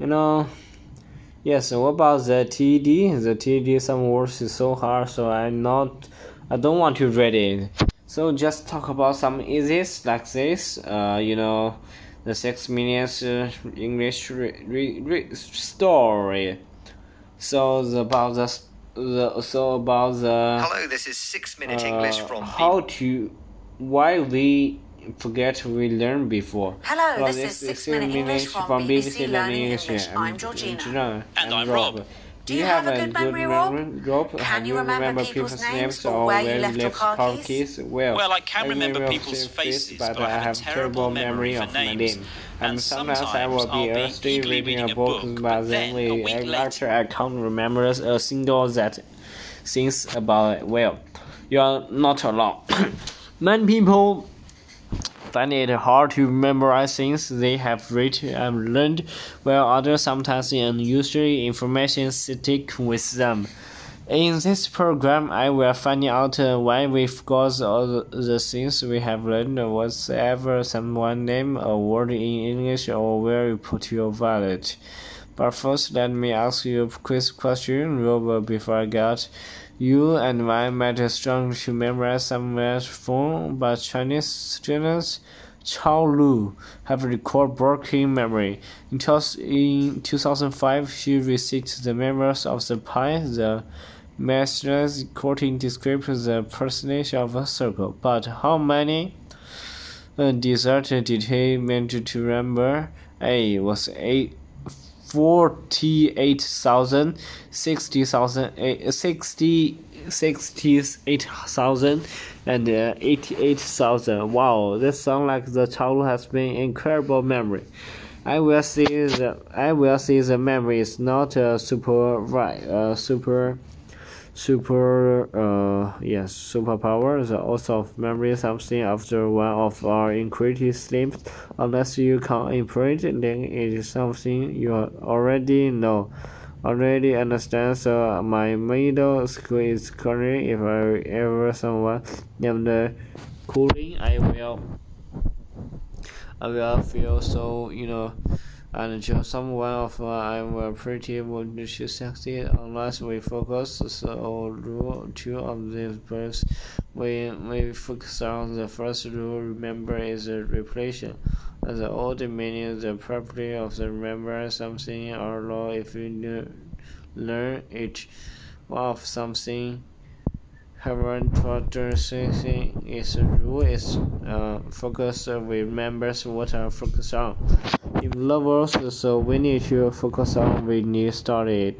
you know. Yes, what about the TD? The TD some words is so hard, so I'm not, I don't want to read it. So just talk about some easiest like this. Uh, you know, the six minutes uh, English re- re- re- story. So the, about the the so about the. Hello, this is six minute English uh, from. how to why we forget we learned before. Hello, Well, this is Six Minute English from BBC Learning English. I'm Georgina. And I'm Rob. Do you have a good memory, Rob? Rob? Can Have you remember people's names or or where you where left your car keys? Well, Well, I can remember remember people's faces, faces, but, but I have a terrible memory of my names. name. And And sometimes I will sometimes be I'll be thirsty eagerly reading a book, but but then then a week later- I can't remember a single that things about it. Well, you are not alone. Many people find it hard to memorize things they have read and learned, while others sometimes unusual information stick with them. In this program, I will find out uh, why we forgot all the, things we have learned, whatever someone name a word in English or where you put your wallet. But first, let me ask you a quick question, Robert, before I get you and I might strong to memorize some words from, but Chinese students Chao Lu have record working memory. In, in 2005, she received the members of the Pi, the master's quoting describes the percentage of a circle. But how many uh, desert did he manage to remember? A was eight. 48,000, 60,000, eh, 60, 68,000, and uh, 88,000. Wow, this sounds like the child has been incredible memory. I will see the I will see the memory is not a super right, uh, super, super uh yes superpower. The also of memory something after one of our incredible sleeps. Unless you can imprint, then it is something you already know, already understand. So my middle school is currently if I ever someone named Cooling, I will. I will feel so, you know, and someone of I'm pretty succeed unless we focus. So rule two of these birds, we we focus on the first rule. Remember is a repetition. As the old meaning the property of the remember something or law if you learn it of something However, something is a rule is uh, focus remembers what are focus on. In levels, so we need to focus on when you started.